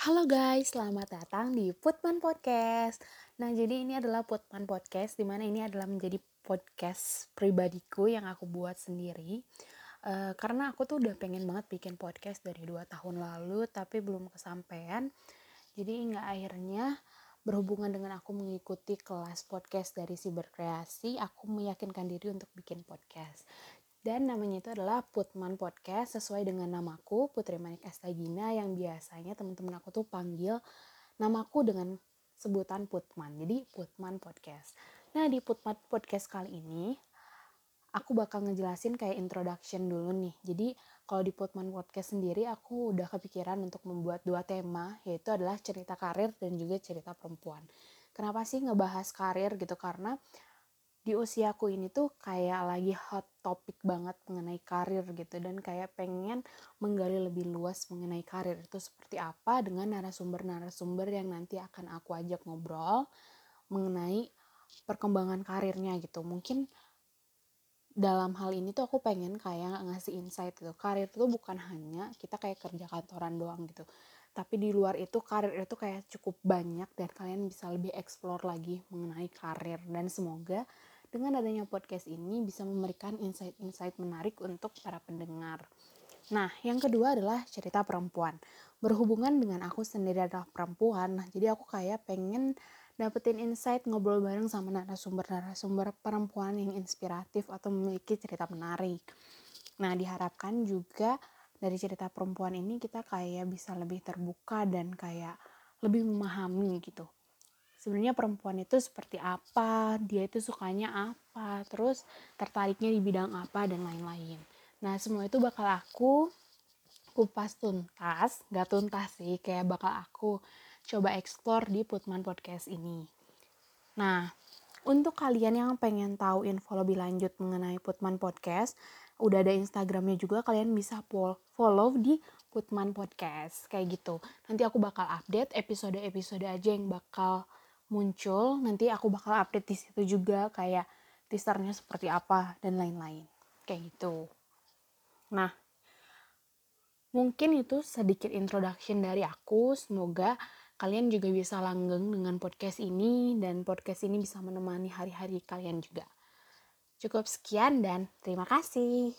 Halo guys, selamat datang di Putman Podcast. Nah, jadi ini adalah Putman Podcast, di mana ini adalah menjadi podcast pribadiku yang aku buat sendiri. Uh, karena aku tuh udah pengen banget bikin podcast dari dua tahun lalu, tapi belum kesampaian. Jadi nggak akhirnya berhubungan dengan aku mengikuti kelas podcast dari Siberkreasi, aku meyakinkan diri untuk bikin podcast. Dan namanya itu adalah Putman Podcast sesuai dengan namaku Putri Manik Astagina yang biasanya teman-teman aku tuh panggil namaku dengan sebutan Putman. Jadi Putman Podcast. Nah di Putman Podcast kali ini aku bakal ngejelasin kayak introduction dulu nih. Jadi kalau di Putman Podcast sendiri aku udah kepikiran untuk membuat dua tema yaitu adalah cerita karir dan juga cerita perempuan. Kenapa sih ngebahas karir gitu? Karena di usiaku ini tuh kayak lagi hot topik banget mengenai karir gitu. Dan kayak pengen menggali lebih luas mengenai karir itu seperti apa dengan narasumber-narasumber yang nanti akan aku ajak ngobrol mengenai perkembangan karirnya gitu. Mungkin dalam hal ini tuh aku pengen kayak ngasih insight gitu. Karir itu bukan hanya kita kayak kerja kantoran doang gitu. Tapi di luar itu karir itu kayak cukup banyak dan kalian bisa lebih explore lagi mengenai karir. Dan semoga dengan adanya podcast ini bisa memberikan insight-insight menarik untuk para pendengar. Nah, yang kedua adalah cerita perempuan. Berhubungan dengan aku sendiri adalah perempuan, nah jadi aku kayak pengen dapetin insight ngobrol bareng sama narasumber-narasumber perempuan yang inspiratif atau memiliki cerita menarik. Nah, diharapkan juga dari cerita perempuan ini kita kayak bisa lebih terbuka dan kayak lebih memahami gitu sebenarnya perempuan itu seperti apa, dia itu sukanya apa, terus tertariknya di bidang apa dan lain-lain. Nah semua itu bakal aku kupas tuntas, gak tuntas sih, kayak bakal aku coba explore di Putman Podcast ini. Nah, untuk kalian yang pengen tahu info lebih lanjut mengenai Putman Podcast, udah ada Instagramnya juga, kalian bisa follow di Putman Podcast, kayak gitu. Nanti aku bakal update episode-episode aja yang bakal muncul nanti aku bakal update di situ juga kayak teasernya seperti apa dan lain-lain. Kayak gitu. Nah mungkin itu sedikit introduction dari aku. Semoga kalian juga bisa langgeng dengan podcast ini dan podcast ini bisa menemani hari-hari kalian juga. Cukup sekian dan terima kasih